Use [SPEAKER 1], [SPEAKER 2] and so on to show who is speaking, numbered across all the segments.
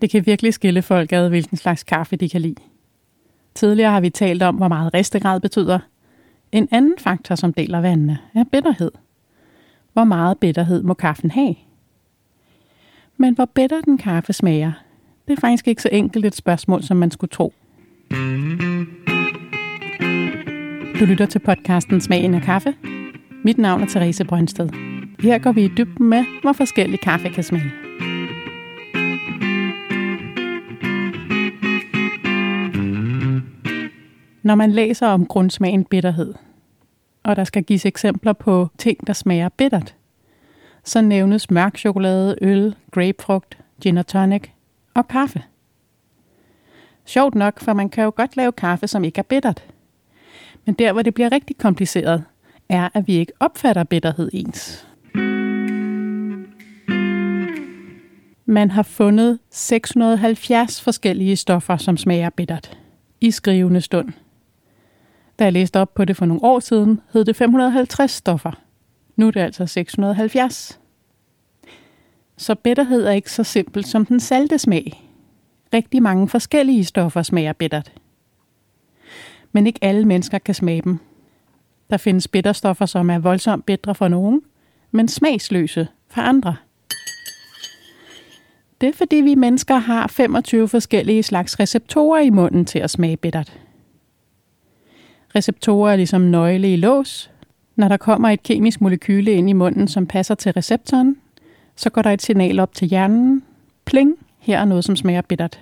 [SPEAKER 1] Det kan virkelig skille folk ad, hvilken slags kaffe de kan lide. Tidligere har vi talt om, hvor meget ristegrad betyder. En anden faktor, som deler vandene, er bitterhed. Hvor meget bitterhed må kaffen have? Men hvor bitter den kaffe smager, det er faktisk ikke så enkelt et spørgsmål, som man skulle tro. Du lytter til podcasten Smagen af kaffe. Mit navn er Therese Brøndsted. Her går vi i dybden med, hvor forskellig kaffe kan smage. Når man læser om grundsmagen bitterhed, og der skal gives eksempler på ting, der smager bittert, så nævnes mørk chokolade, øl, grapefrugt, gin og tonic og kaffe. Sjovt nok, for man kan jo godt lave kaffe, som ikke er bittert. Men der, hvor det bliver rigtig kompliceret, er, at vi ikke opfatter bitterhed ens. Man har fundet 670 forskellige stoffer, som smager bittert i skrivende stund. Da jeg læste op på det for nogle år siden, hed det 550 stoffer. Nu er det altså 670. Så bitterhed er ikke så simpelt som den salte smag. Rigtig mange forskellige stoffer smager bittert. Men ikke alle mennesker kan smage dem. Der findes bitterstoffer, som er voldsomt bitre for nogen, men smagsløse for andre. Det er fordi vi mennesker har 25 forskellige slags receptorer i munden til at smage bittert. Receptorer er ligesom nøgle i lås. Når der kommer et kemisk molekyle ind i munden, som passer til receptoren, så går der et signal op til hjernen. Pling, her er noget, som smager bittert.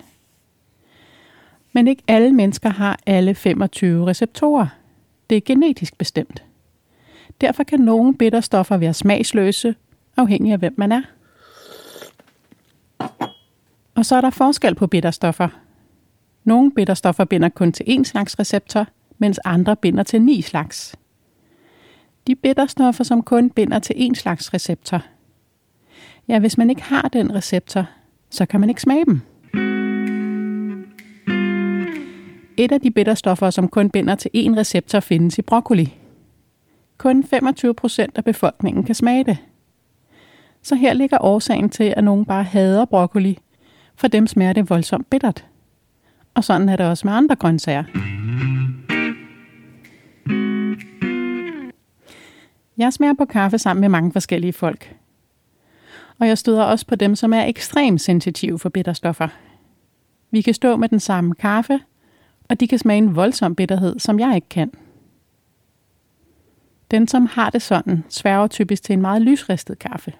[SPEAKER 1] Men ikke alle mennesker har alle 25 receptorer. Det er genetisk bestemt. Derfor kan nogle bitterstoffer være smagsløse, afhængig af hvem man er. Og så er der forskel på bitterstoffer. Nogle bitterstoffer binder kun til én slags receptor, mens andre binder til ni slags. De bitterstoffer, som kun binder til én slags receptor. Ja, hvis man ikke har den receptor, så kan man ikke smage dem. Et af de bitterstoffer, som kun binder til én receptor, findes i broccoli. Kun 25 procent af befolkningen kan smage det. Så her ligger årsagen til, at nogen bare hader broccoli. For dem smager det voldsomt bittert. Og sådan er det også med andre grøntsager. Jeg smager på kaffe sammen med mange forskellige folk. Og jeg støder også på dem, som er ekstremt sensitive for bitterstoffer. Vi kan stå med den samme kaffe, og de kan smage en voldsom bitterhed, som jeg ikke kan. Den, som har det sådan, sværger typisk til en meget lysristet kaffe.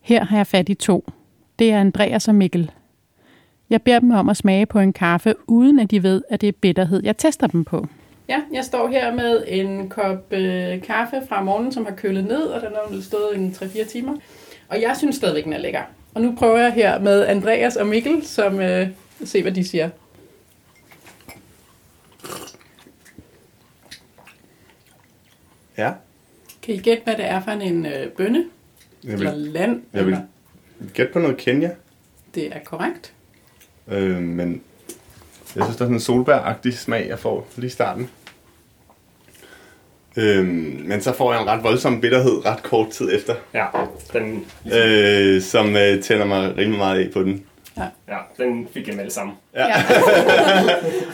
[SPEAKER 1] Her har jeg fat i to. Det er Andreas og Mikkel. Jeg beder dem om at smage på en kaffe, uden at de ved, at det er bitterhed, jeg tester dem på. Ja, jeg står her med en kop øh, kaffe fra morgenen, som har kølet ned, og den har stået en 3-4 timer. Og jeg synes stadigvæk, den er lækker. Og nu prøver jeg her med Andreas og Mikkel, som øh, se, hvad de siger.
[SPEAKER 2] Ja.
[SPEAKER 1] Kan I gætte, hvad det er for en øh, bønne?
[SPEAKER 2] Jeg vil,
[SPEAKER 1] Eller land?
[SPEAKER 2] jeg vil
[SPEAKER 1] eller?
[SPEAKER 2] gætte på noget Kenya,
[SPEAKER 1] Det er korrekt.
[SPEAKER 2] øh, men jeg synes, der er sådan en solbær smag, jeg får lige i starten. Øhm, men så får jeg en ret voldsom bitterhed ret kort tid efter,
[SPEAKER 3] Ja, den,
[SPEAKER 2] øh, som øh, tænder mig rimelig meget af på den.
[SPEAKER 3] Ja, den fik jeg med det samme.
[SPEAKER 2] Ja.
[SPEAKER 1] Ja.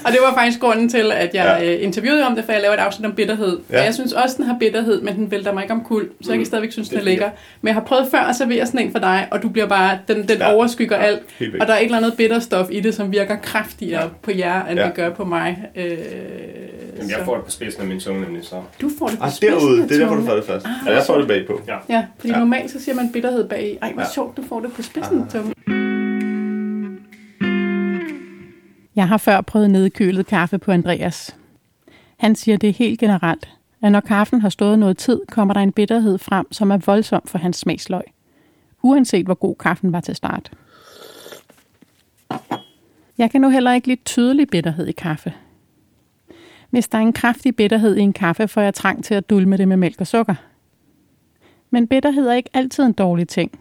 [SPEAKER 1] og det var faktisk grunden til, at jeg
[SPEAKER 2] Ja.
[SPEAKER 1] ja. interviewede om det, for jeg lavede et afsnit om bitterhed.
[SPEAKER 2] Ja.
[SPEAKER 1] Ja. Og jeg synes også, den har bitterhed, men den vælter mig ikke om kul, så jeg kan
[SPEAKER 2] Mm.
[SPEAKER 1] stadigvæk synes, den er
[SPEAKER 2] Det er
[SPEAKER 1] lækker. Men jeg har prøvet før at servere sådan en for dig, og du bliver bare, den, den
[SPEAKER 2] Ja.
[SPEAKER 1] ja. overskygger
[SPEAKER 2] Ja,
[SPEAKER 1] alt. Og der er et eller andet bitterstof i det, som virker kraftigere ja. på jer, end
[SPEAKER 2] Ja.
[SPEAKER 1] ja. det gør på mig. Øh,
[SPEAKER 3] Jamen, jeg får det på spidsen af min tunge, nemlig så.
[SPEAKER 1] Du får det på
[SPEAKER 2] Ah,
[SPEAKER 1] spidsen
[SPEAKER 2] derude,
[SPEAKER 1] af
[SPEAKER 2] det er derfor, du får det først.
[SPEAKER 1] Ah.
[SPEAKER 2] Ja, jeg får det bagpå.
[SPEAKER 3] Ja.
[SPEAKER 1] Ja, fordi
[SPEAKER 2] Ja.
[SPEAKER 1] ja. normalt så siger man bitterhed bag. Ej, hvor
[SPEAKER 2] Ja.
[SPEAKER 1] ja. sjovt, du får det på spidsen af
[SPEAKER 2] Ah.
[SPEAKER 1] tungen. Jeg har før prøvet nedkølet kaffe på Andreas. Han siger det helt generelt, at når kaffen har stået noget tid, kommer der en bitterhed frem, som er voldsom for hans smagsløg. Uanset hvor god kaffen var til start. Jeg kan nu heller ikke lide tydelig bitterhed i kaffe. Hvis der er en kraftig bitterhed i en kaffe, får jeg trang til at dulme det med mælk og sukker. Men bitterhed er ikke altid en dårlig ting.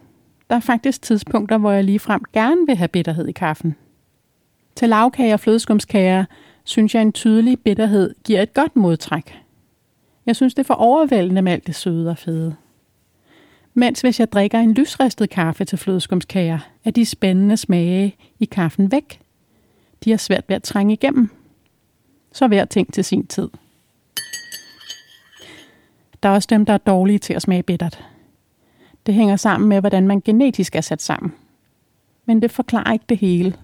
[SPEAKER 1] Der er faktisk tidspunkter, hvor jeg ligefrem gerne vil have bitterhed i kaffen. Til lavkager og flødeskumskager synes jeg, en tydelig bitterhed giver et godt modtræk. Jeg synes, det er for overvældende med alt det søde og fede. Mens hvis jeg drikker en lysristet kaffe til flødeskumskager, er de spændende smage i kaffen væk. De er svært ved at trænge igennem. Så hver ting til sin tid. Der er også dem, der er dårlige til at smage bittert. Det hænger sammen med, hvordan man genetisk er sat sammen. Men det forklarer ikke det hele.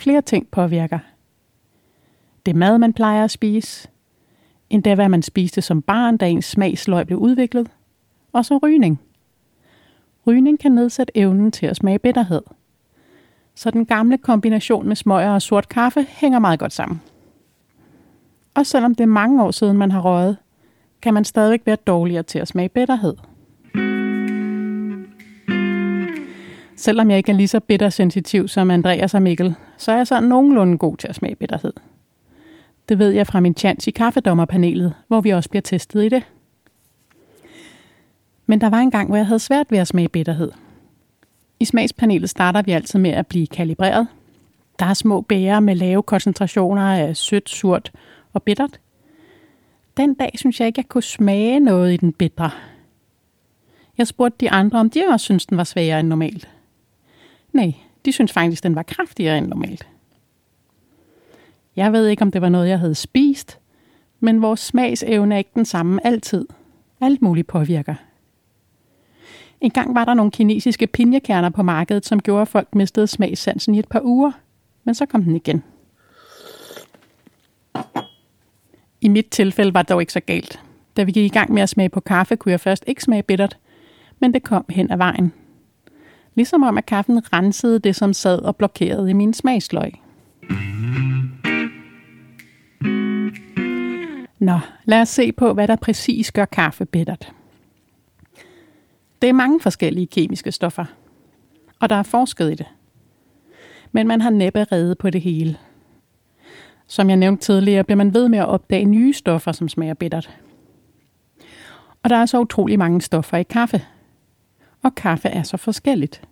[SPEAKER 1] Flere ting påvirker. Det mad, man plejer at spise. Endda hvad man spiste som barn, da ens smagsløg blev udviklet. Og så rygning. Rygning kan nedsætte evnen til at smage bitterhed. Så den gamle kombination med smøger og sort kaffe hænger meget godt sammen. Og selvom det er mange år siden, man har røget, kan man stadigvæk være dårligere til at smage bitterhed. Selvom jeg ikke er lige så bittersensitiv som Andreas og Mikkel, så er jeg sådan nogenlunde god til at smage bitterhed. Det ved jeg fra min chance i kaffedommerpanelet, hvor vi også bliver testet i det. Men der var en gang, hvor jeg havde svært ved at smage bitterhed. I smagspanelet starter vi altid med at blive kalibreret. Der er små bærer med lave koncentrationer af sødt, surt og bittert. Den dag synes jeg ikke, jeg kunne smage noget i den bitre. Jeg spurgte de andre, om de også syntes, den var sværere end normalt. Nej, de synes faktisk, den var kraftigere end normalt. Jeg ved ikke, om det var noget, jeg havde spist, men vores smagsevne er ikke den samme altid. Alt muligt påvirker. En gang var der nogle kinesiske pinjekerner på markedet, som gjorde, at folk mistede smagssansen i et par uger. Men så kom den igen. I mit tilfælde var det dog ikke så galt. Da vi gik i gang med at smage på kaffe, kunne jeg først ikke smage bittert, men det kom hen ad vejen. Ligesom om, at kaffen rensede det, som sad og blokerede i min smagsløg. Nå, lad os se på, hvad der præcis gør kaffe bittert. Det er mange forskellige kemiske stoffer, og der er forsket i det. Men man har næppe reddet på det hele. Som jeg nævnte tidligere, bliver man ved med at opdage nye stoffer, som smager bittert. Og der er så utrolig mange stoffer i kaffe. Og kaffe er så forskelligt.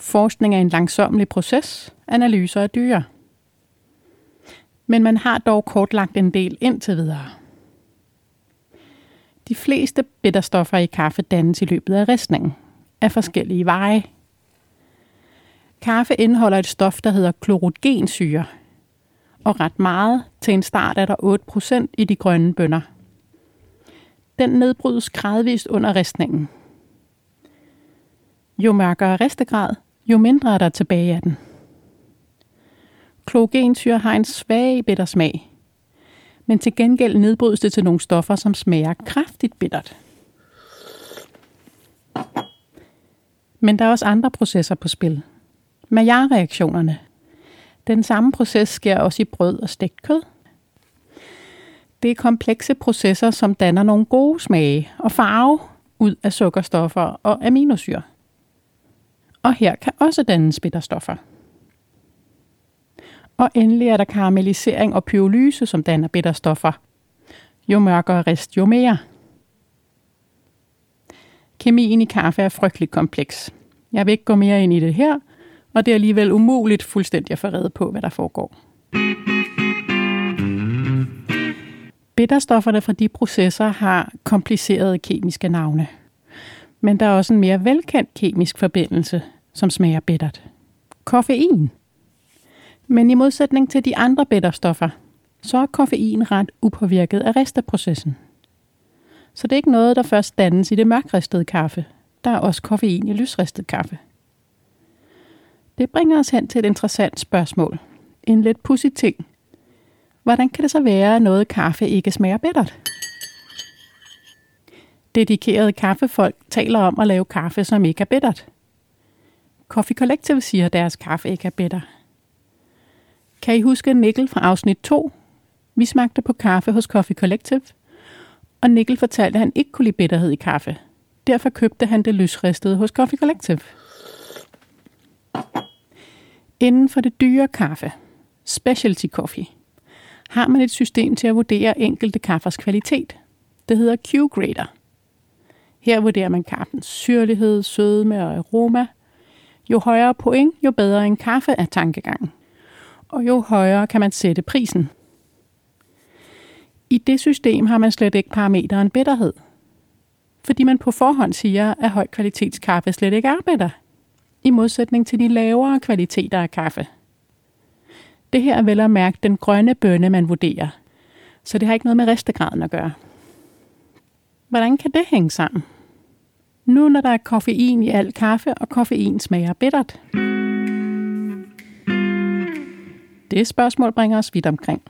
[SPEAKER 1] Forskning er en langsommelig proces, analyser er dyre. Men man har dog kortlagt en del indtil videre. De fleste bitterstoffer i kaffe dannes i løbet af ristningen af forskellige veje. Kaffe indeholder et stof, der hedder klorogensyre, og ret meget. Til en start er der 8% i de grønne bønner. Den nedbrydes gradvist under ristningen. Jo mørkere ristegrad, jo mindre er der tilbage af den. Klogensyre har en svag bitter smag, men til gengæld nedbrydes det til nogle stoffer, som smager kraftigt bittert. Men der er også andre processer på spil. Maillard-reaktionerne. Den samme proces sker også i brød og stegt kød. Det er komplekse processer, som danner nogle gode smage og farve ud af sukkerstoffer og aminosyre. Og her kan også dannes bitterstoffer. Og endelig er der karamellisering og pyrolyse, som danner bitterstoffer. Jo mørkere rest, jo mere. Kemien i kaffe er frygteligt kompleks. Jeg vil ikke gå mere ind i det her, og det er alligevel umuligt fuldstændig at få reddet på, hvad der foregår. Bitterstofferne fra de processer har komplicerede kemiske navne. Men der er også en mere velkendt kemisk forbindelse, som smager bittert. Koffein. Men i modsætning til de andre bitterstoffer, så er koffein ret upåvirket af resteprocessen. Så det er ikke noget, der først dannes i det mørkristede kaffe. Der er også koffein i lysristet kaffe. Det bringer os hen til et interessant spørgsmål. En lidt pussy ting. Hvordan kan det så være, at noget kaffe ikke smager bittert? Dedikerede kaffefolk taler om at lave kaffe, som ikke er bittert. Coffee Collective siger, at deres kaffe ikke er bitter. Kan I huske Nikkel fra afsnit 2? Vi smagte på kaffe hos Coffee Collective, og Nikkel fortalte, at han ikke kunne lide bitterhed i kaffe. Derfor købte han det lysristede hos Coffee Collective. Inden for det dyre kaffe, specialty coffee, har man et system til at vurdere enkelte kaffers kvalitet. Det hedder Q-grader. Her vurderer man kaffens syrlighed, sødme og aroma. Jo højere point, jo bedre en kaffe er tankegangen. Og jo højere kan man sætte prisen. I det system har man slet ikke parameteren bitterhed. fordi man på forhånd siger, at høj kvalitetskaffe slet ikke er bitter, i modsætning til de lavere kvaliteter af kaffe. Det her er vel at mærke den grønne bønne, man vurderer, så det har ikke noget med restegraden at gøre. Hvordan kan det hænge sammen? Nu når der er koffein i al kaffe, og koffein smager bittert. Det spørgsmål bringer os vidt omkring.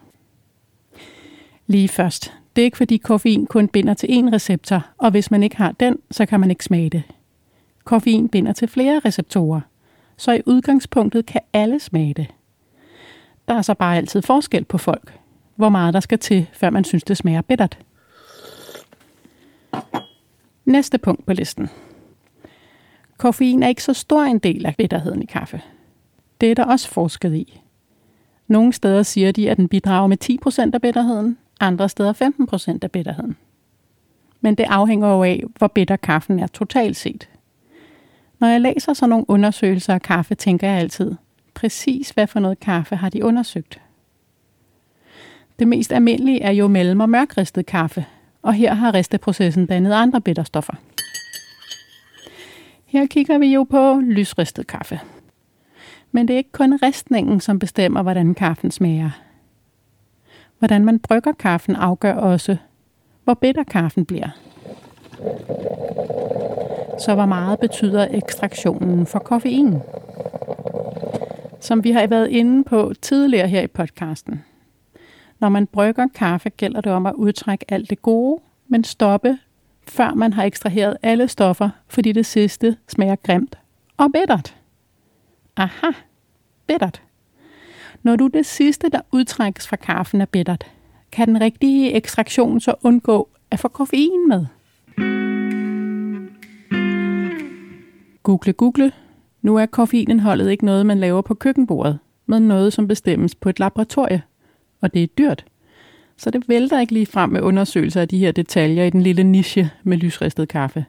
[SPEAKER 1] Lige først. Det er ikke fordi koffein kun binder til én receptor, og hvis man ikke har den, så kan man ikke smage det. Koffein binder til flere receptorer, så i udgangspunktet kan alle smage det. Der er så bare altid forskel på folk, hvor meget der skal til, før man synes, det smager bittert. Næste punkt på listen. Koffein er ikke så stor en del af bitterheden i kaffe. Det er der også forsket i. Nogle steder siger de, at den bidrager med 10% af bitterheden, andre steder 15% af bitterheden. Men det afhænger jo af, hvor bitter kaffen er totalt set. Når jeg læser sådan nogle undersøgelser af kaffe, tænker jeg altid, præcis hvad for noget kaffe har de undersøgt. Det mest almindelige er jo mellem- og mørkristet kaffe, og her har risteprocessen dannet andre bitterstoffer. Her kigger vi jo på lysristet kaffe. Men det er ikke kun ristningen, som bestemmer, hvordan kaffen smager. Hvordan man brygger kaffen afgør også, hvor bitter kaffen bliver. Så hvor meget betyder ekstraktionen for koffein? Som vi har været inde på tidligere her i podcasten. Når man brygger kaffe, gælder det om at udtrække alt det gode, men stoppe, før man har ekstraheret alle stoffer, fordi det sidste smager grimt og bittert. Aha, bittert. Når du det sidste, der udtrækkes fra kaffen, er bittert, kan den rigtige ekstraktion så undgå at få koffein med. Google, google. Nu er koffeinindholdet ikke noget, man laver på køkkenbordet, men noget, som bestemmes på et laboratorie. Og det er dyrt. Så det vælter ikke lige frem med undersøgelser af de her detaljer i den lille niche med lysristet kaffe.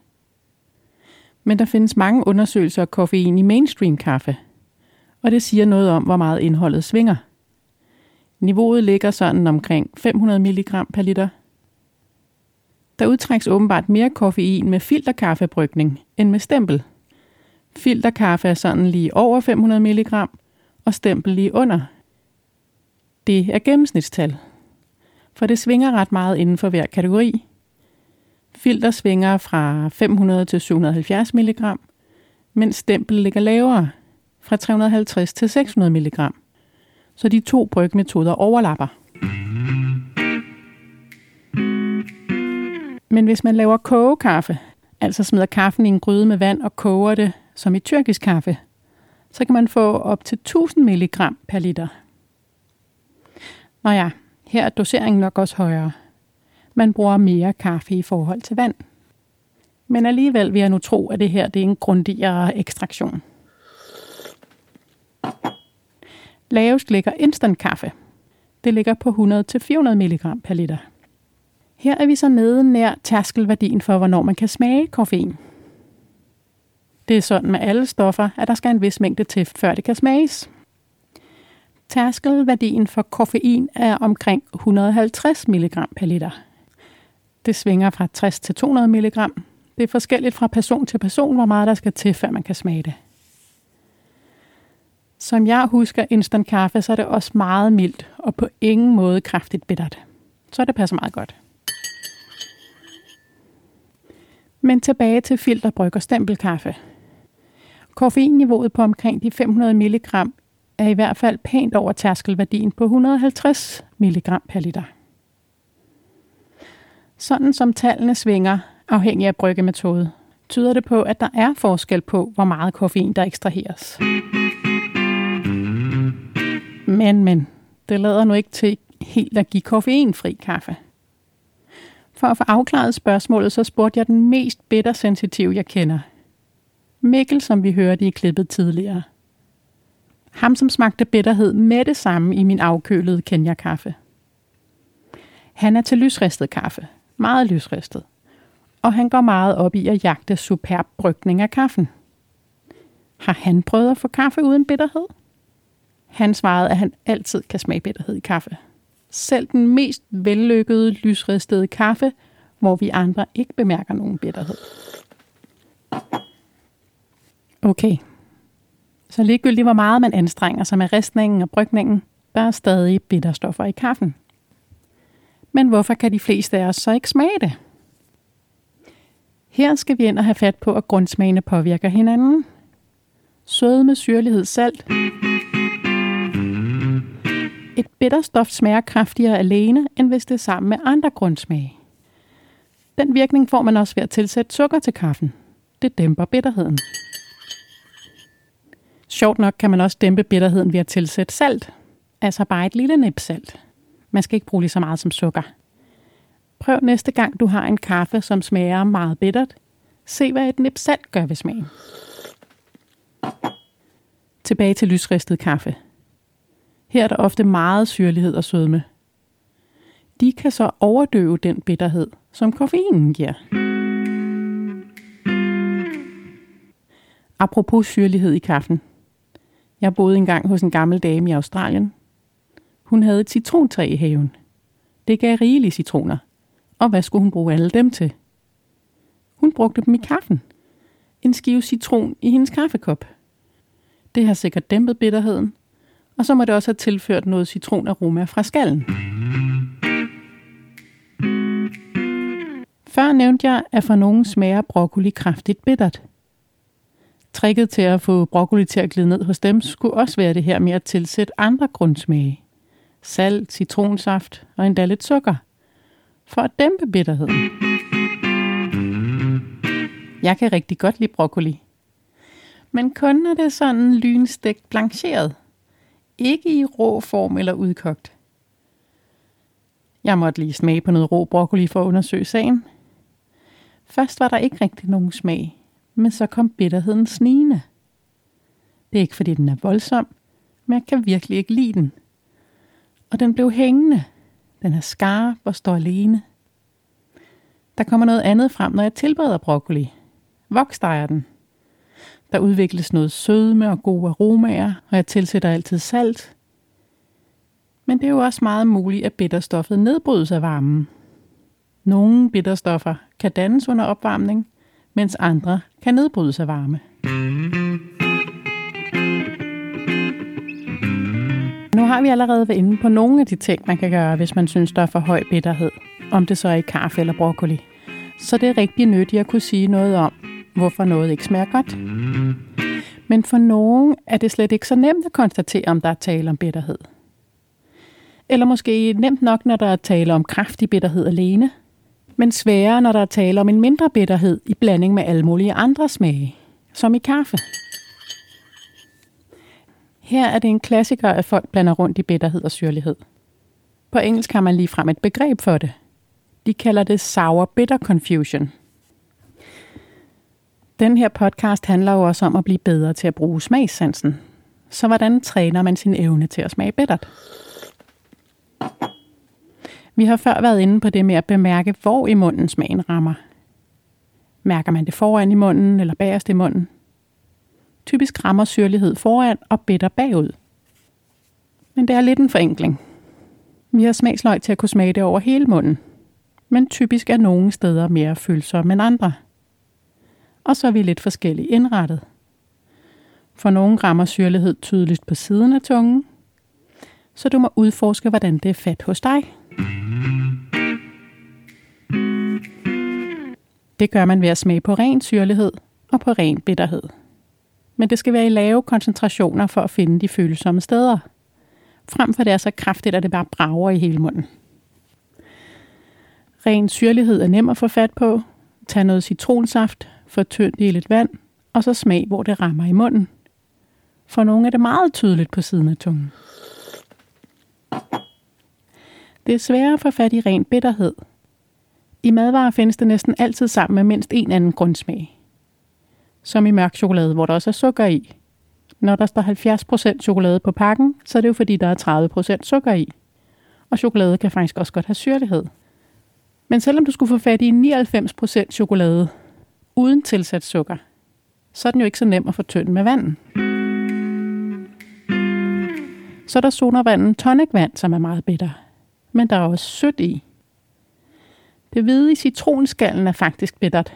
[SPEAKER 1] Men der findes mange undersøgelser af koffein i mainstream kaffe. Og det siger noget om, hvor meget indholdet svinger. Niveauet ligger sådan omkring 500 mg per liter. Der udtrækkes åbenbart mere koffein med filterkaffebrygning end med stempel. Filterkaffe er sådan lige over 500 mg, og stempel lige under. Det er gennemsnitstal. For det svinger ret meget inden for hver kategori. Filter svinger fra 500 til 770 mg, mens stempel ligger lavere, fra 350 til 600 mg. Så de to brygmetoder overlapper. Men hvis man laver kogekaffe, altså smider kaffen i en gryde med vand og koger det, som i tyrkisk kaffe, så kan man få op til 1000 mg per liter. Nå ja, her er doseringen nok også højere. Man bruger mere kaffe i forhold til vand. Men alligevel vil jeg nu tro, at det her det er en grundigere ekstraktion. Lavest ligger instant kaffe. Det ligger på 100-400 mg per liter. Her er vi så nede nær tærskelværdien for, hvornår man kan smage koffein. Det er sådan med alle stoffer, at der skal en vis mængde til, før det kan smages. Tærskelværdien for koffein er omkring 150 mg per liter. Det svinger fra 60 til 200 mg. Det er forskelligt fra person til person, hvor meget der skal til, før man kan smage det. Som jeg husker instant kaffe, så er det også meget mildt og på ingen måde kraftigt bittert. Så det passer meget godt. Men tilbage til filterbryg og stempelkaffe. Koffeinniveauet på omkring de 500 mg er i hvert fald pænt over tærskelværdien på 150 mg per liter. Sådan som tallene svinger, afhængig af bryggemetode, tyder det på, at der er forskel på, hvor meget koffein der ekstraheres. Men, men, det lader nu ikke til helt at give koffeinfri kaffe. For at få afklaret spørgsmålet, så spurgte jeg den mest bittersensitive, jeg kender. Mikkel, som vi hørte i klippet tidligere. Ham, som smagte bitterhed med det samme i min afkølede Kenya-kaffe. Han er til lysristet kaffe. Meget lysristet. Og han går meget op i at jagte superb brygning af kaffen. Har han prøvet at få kaffe uden bitterhed? Han svarede, at han altid kan smage bitterhed i kaffe. Selv den mest vellykkede lysristede kaffe hvor vi andre ikke bemærker nogen bitterhed. Okay. Så ligegyldigt hvor meget man anstrenger sig med ristningen og brygningen, der er stadig bitterstoffer i kaffen. Men hvorfor kan de fleste af os så ikke smage det? Her skal vi ind og have fat på, at grundsmagene påvirker hinanden. Sødme, syrlighed, salt. Et bitterstof smager kraftigere alene, end hvis det er sammen med andre grundsmage. Den virkning får man også ved at tilsætte sukker til kaffen. Det dæmper bitterheden. Sjovt nok kan man også dæmpe bitterheden ved at tilsætte salt. Altså bare et lille nip salt. Man skal ikke bruge lige så meget som sukker. Prøv næste gang, du har en kaffe, som smager meget bittert. Se, hvad et nip salt gør ved smagen. Tilbage til lysristet kaffe. Her er der ofte meget syrlighed og sødme. De kan så overdøve den bitterhed, som koffeinen giver. Apropos syrlighed i kaffen. Jeg boede engang hos en gammel dame i Australien. Hun havde et citrontræ i haven. Det gav rigelige citroner. Og hvad skulle hun bruge alle dem til? Hun brugte dem i kaffen. En skive citron i hendes kaffekop. Det har sikkert dæmpet bitterheden, og så må det også have tilført noget citronaroma fra skallen. Før nævnte jeg, at for nogen smager broccoli kraftigt bittert. Tricket til at få broccoli til at glide ned hos dem skulle også være det her med at tilsætte andre grundsmage. Salt, citronsaft og endda lidt sukker. For at dæmpe bitterheden. Jeg kan rigtig godt lide broccoli. Men kun når det er sådan lynstegt blancheret. Ikke i rå form eller udkogt. Jeg måtte lige smage på noget rå broccoli for at undersøge sagen. Først var der ikke rigtig nogen smag, men så kom bitterheden snigende. Det er ikke fordi den er voldsom, men jeg kan virkelig ikke lide den. Og den blev hængende. Den er skarp og står alene. Der kommer noget andet frem, når jeg tilbereder broccoli. Vokstejer den. Der udvikles noget sødme og gode aromaer, og jeg tilsætter altid salt. Men det er jo også meget muligt, at bitterstoffet nedbrydes af varmen. Nogle bitterstoffer kan dannes under opvarmning, mens andre kan nedbrydes af varme. Nu har vi allerede været inde på nogle af de ting, man kan gøre, hvis man synes, der er for høj bitterhed, om det så er i kaffe eller broccoli. Så det er rigtig nyttigt at kunne sige noget om, hvorfor noget ikke smager godt. Men for nogen er det slet ikke så nemt at konstatere, om der er tale om bitterhed. Eller måske nemt nok, når der er tale om kraftig bitterhed alene, men sværere, når der er tale om en mindre bitterhed i blanding med alle mulige andre smage, som i kaffe. Her er det en klassiker, at folk blander rundt i bitterhed og syrlighed. På engelsk har man lige frem et begreb for det. De kalder det sour bitter confusion. Den her podcast handler jo også om at blive bedre til at bruge smagssansen. Så hvordan træner man sin evne til at smage bittert? Vi har før været inde på det med at bemærke, hvor i munden smagen rammer. Mærker man det foran i munden eller bagerst i munden? Typisk rammer syrlighed foran og bitter bagud. Men det er lidt en forenkling. Vi har smagsløg til at kunne smage det over hele munden. Men typisk er nogle steder mere følsomme end andre. Og så er vi lidt forskelligt indrettet. For nogle rammer syrlighed tydeligt på siden af tungen, så du må udforske, hvordan det er fat hos dig. Det gør man ved at smage på ren syrlighed og på ren bitterhed. Men det skal være i lave koncentrationer for at finde de følsomme steder. Frem for det er så kraftigt, at det bare brager i hele munden. Ren syrlighed er nem at få fat på. Tag noget citronsaft, fortynd tyndt i lidt vand, og så smag, hvor det rammer i munden. For nogle er det meget tydeligt på siden af tungen. Det er sværere at få fat i ren bitterhed. I madvarer findes det næsten altid sammen med mindst en anden grundsmag. Som i mørk chokolade, hvor der også er sukker i. Når der står 70% chokolade på pakken, så er det jo fordi, der er 30% sukker i. Og chokolade kan faktisk også godt have syrlighed. Men selvom du skulle få fat i 99% chokolade uden tilsat sukker, så er den jo ikke så nem at få tynd med vandet. Så er der sonervanden tonicvand, som er meget bitter. Men der er også sødt i. Det hvide i citronskallen er faktisk bittert.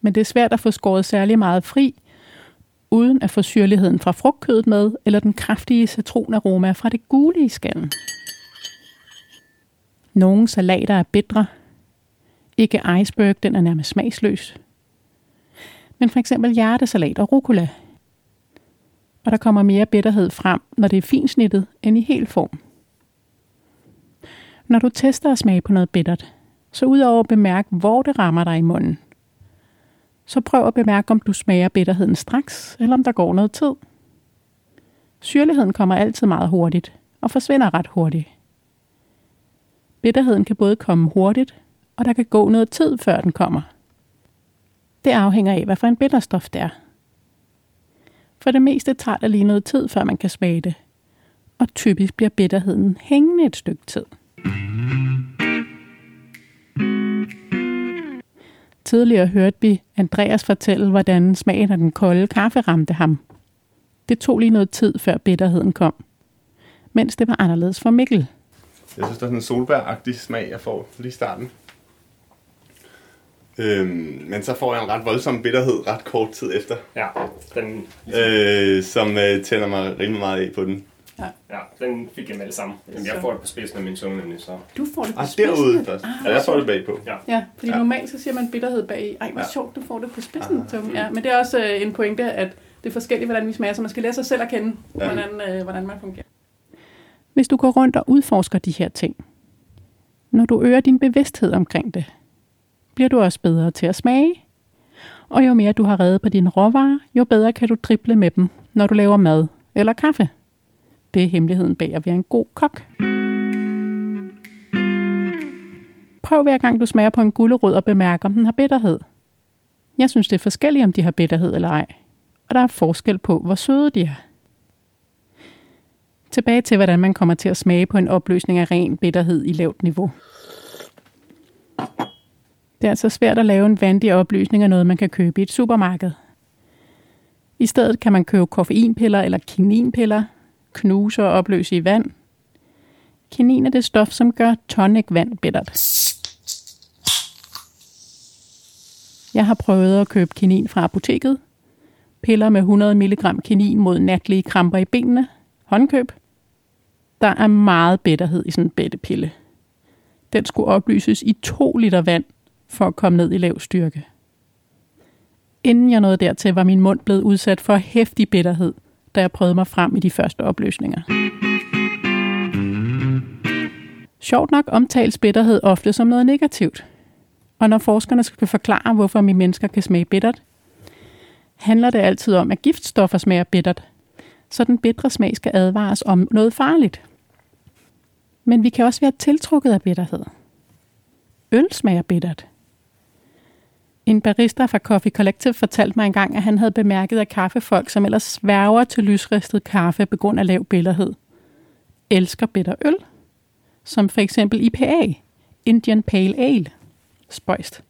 [SPEAKER 1] Men det er svært at få skåret særlig meget fri, uden at få syrligheden fra frugtkødet med, eller den kraftige citronaroma fra det gule i skallen. Nogle salater er bitre. Ikke iceberg, den er nærmest smagsløs. Men for eksempel hjertesalat og rucola. Og der kommer mere bitterhed frem, når det er finsnittet, end i hel form. Når du tester at smage på noget bittert, så udover at bemærke, hvor det rammer dig i munden, så prøv at bemærke, om du smager bitterheden straks, eller om der går noget tid. Syrligheden kommer altid meget hurtigt, og forsvinder ret hurtigt. Bitterheden kan både komme hurtigt, og der kan gå noget tid, før den kommer. Det afhænger af, hvad for en bitterstof det er. For det meste tager det lige noget tid, før man kan smage det, og typisk bliver bitterheden hængende et stykke tid. Tidligere hørte vi Andreas fortælle, hvordan smagen af den kolde kaffe ramte ham. Det tog lige noget tid, før bitterheden kom. Mens det var anderledes for Mikkel.
[SPEAKER 2] Jeg synes, der er sådan en solbæragtig smag, jeg får lige i starten. Øhm, men så får jeg en ret voldsom bitterhed ret kort tid efter,
[SPEAKER 3] Ja, den,
[SPEAKER 2] øh, som øh, tænder mig rimelig meget af på den.
[SPEAKER 3] Ja, den fik jeg med det samme. Jamen, jeg får det på spidsen af min tunge nemlig, så...
[SPEAKER 1] Du får det på
[SPEAKER 2] Ah,
[SPEAKER 1] spidsen.
[SPEAKER 2] derude først.
[SPEAKER 1] Ah,
[SPEAKER 2] Ja, jeg får det bagpå.
[SPEAKER 3] Ja.
[SPEAKER 1] Ja, fordi ja.
[SPEAKER 2] Ja.
[SPEAKER 1] normalt så siger man bitterhed bag. Ej, hvor
[SPEAKER 2] Ja.
[SPEAKER 1] sjovt, du får det på spidsen.
[SPEAKER 2] Ah.
[SPEAKER 1] Tunge. Ja, men det er også øh, en pointe, at det er forskelligt, hvordan vi smager, så man skal lære sig selv at kende, ja.
[SPEAKER 2] Ja.
[SPEAKER 1] hvordan, øh, hvordan man fungerer. Hvis du går rundt og udforsker de her ting, når du øger din bevidsthed omkring det, bliver du også bedre til at smage. Og jo mere du har reddet på dine råvarer, jo bedre kan du triple med dem, når du laver mad eller kaffe. Det er hemmeligheden bag at være en god kok. Prøv hver gang du smager på en gulerod og bemærk, om den har bitterhed. Jeg synes, det er forskelligt, om de har bitterhed eller ej. Og der er forskel på, hvor søde de er. Tilbage til, hvordan man kommer til at smage på en opløsning af ren bitterhed i lavt niveau. Det er altså svært at lave en vandig opløsning af noget, man kan købe i et supermarked. I stedet kan man købe koffeinpiller eller kininpiller, knuse og opløse i vand. Kinin er det stof, som gør tonic-vand bittert. Jeg har prøvet at købe kinin fra apoteket. Piller med 100 mg kinin mod natlige kramper i benene. Håndkøb. Der er meget bitterhed i sådan en bættepille. Den skulle oplyses i 2 liter vand for at komme ned i lav styrke. Inden jeg nåede dertil, var min mund blevet udsat for hæftig bitterhed, da jeg prøvede mig frem i de første opløsninger. Sjovt nok omtales bitterhed ofte som noget negativt. Og når forskerne skal forklare, hvorfor vi mennesker kan smage bittert, handler det altid om, at giftstoffer smager bittert, så den bitre smag skal advares om noget farligt. Men vi kan også være tiltrukket af bitterhed. Øl smager bittert. En barista fra Coffee Collective fortalte mig engang, at han havde bemærket, at kaffefolk, som ellers sværger til lysristet kaffe på grund af lav bitterhed, elsker bitter øl, som for eksempel IPA, Indian Pale Ale. Spøjst.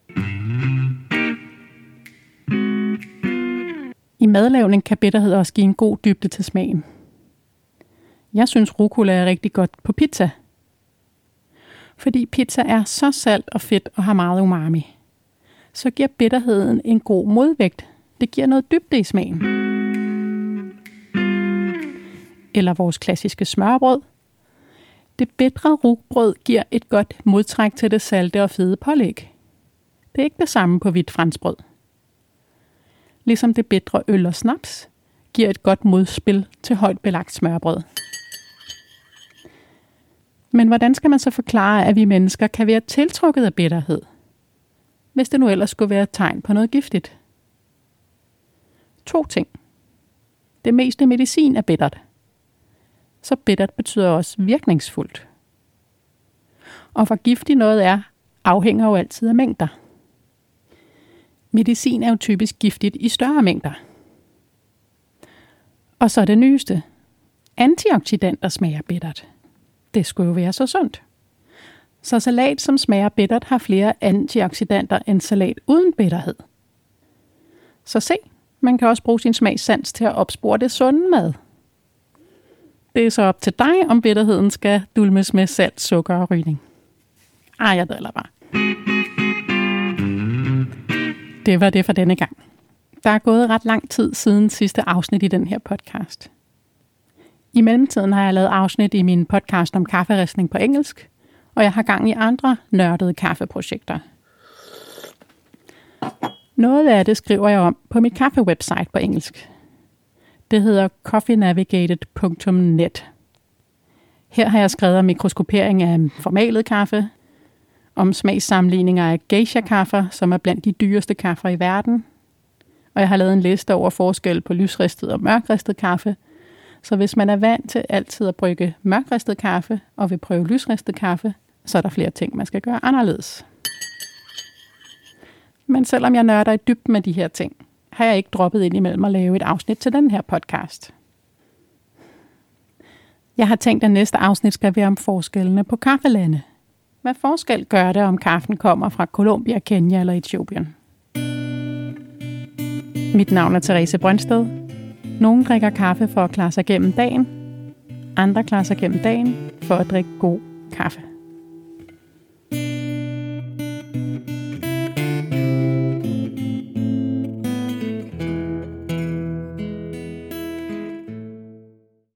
[SPEAKER 1] I madlavning kan bitterhed også give en god dybde til smagen. Jeg synes rucola er rigtig godt på pizza. Fordi pizza er så salt og fedt og har meget umami. Så giver bitterheden en god modvægt. Det giver noget dybde i smagen. Eller vores klassiske smørbrød. Det bedre rugbrød giver et godt modtræk til det salte og fede pålæg. Det er ikke det samme på hvidt franskbrød. Ligesom det bedre øl og snaps giver et godt modspil til højt belagt smørbrød. Men hvordan skal man så forklare, at vi mennesker kan være tiltrukket af bitterhed? Hvis det nu ellers skulle være et tegn på noget giftigt. To ting. Det meste medicin er bittert. Så bittert betyder også virkningsfuldt. Og hvor giftigt noget er, afhænger jo altid af mængder. Medicin er jo typisk giftigt i større mængder. Og så det nyeste. Antioxidanter smager bittert. Det skulle jo være så sundt. Så salat, som smager bittert, har flere antioxidanter end salat uden bitterhed. Så se, man kan også bruge sin smagssans til at opspore det sunde mad. Det er så op til dig, om bitterheden skal dulmes med salt, sukker og rygning. Ej, jeg driller bare. Det var det for denne gang. Der er gået ret lang tid siden sidste afsnit i den her podcast. I mellemtiden har jeg lavet afsnit i min podcast om kafferistning på engelsk, og jeg har gang i andre nørdede kaffeprojekter. Noget af det skriver jeg om på mit kaffewebsite på engelsk. Det hedder coffeenavigated.net. Her har jeg skrevet om mikroskopering af formalet kaffe, om smagssammenligninger af geisha-kaffer, som er blandt de dyreste kaffer i verden. Og jeg har lavet en liste over forskel på lysristet og mørkristet kaffe. Så hvis man er vant til altid at brygge mørkristet kaffe og vil prøve lysristet kaffe, så er der flere ting, man skal gøre anderledes. Men selvom jeg nørder i dybden med de her ting, har jeg ikke droppet ind imellem at lave et afsnit til den her podcast. Jeg har tænkt, at næste afsnit skal være om forskellene på kaffelande. Hvad forskel gør det, om kaffen kommer fra Colombia, Kenya eller Etiopien? Mit navn er Therese Brøndsted. Nogle drikker kaffe for at klare sig gennem dagen. Andre klarer sig gennem dagen for at drikke god kaffe.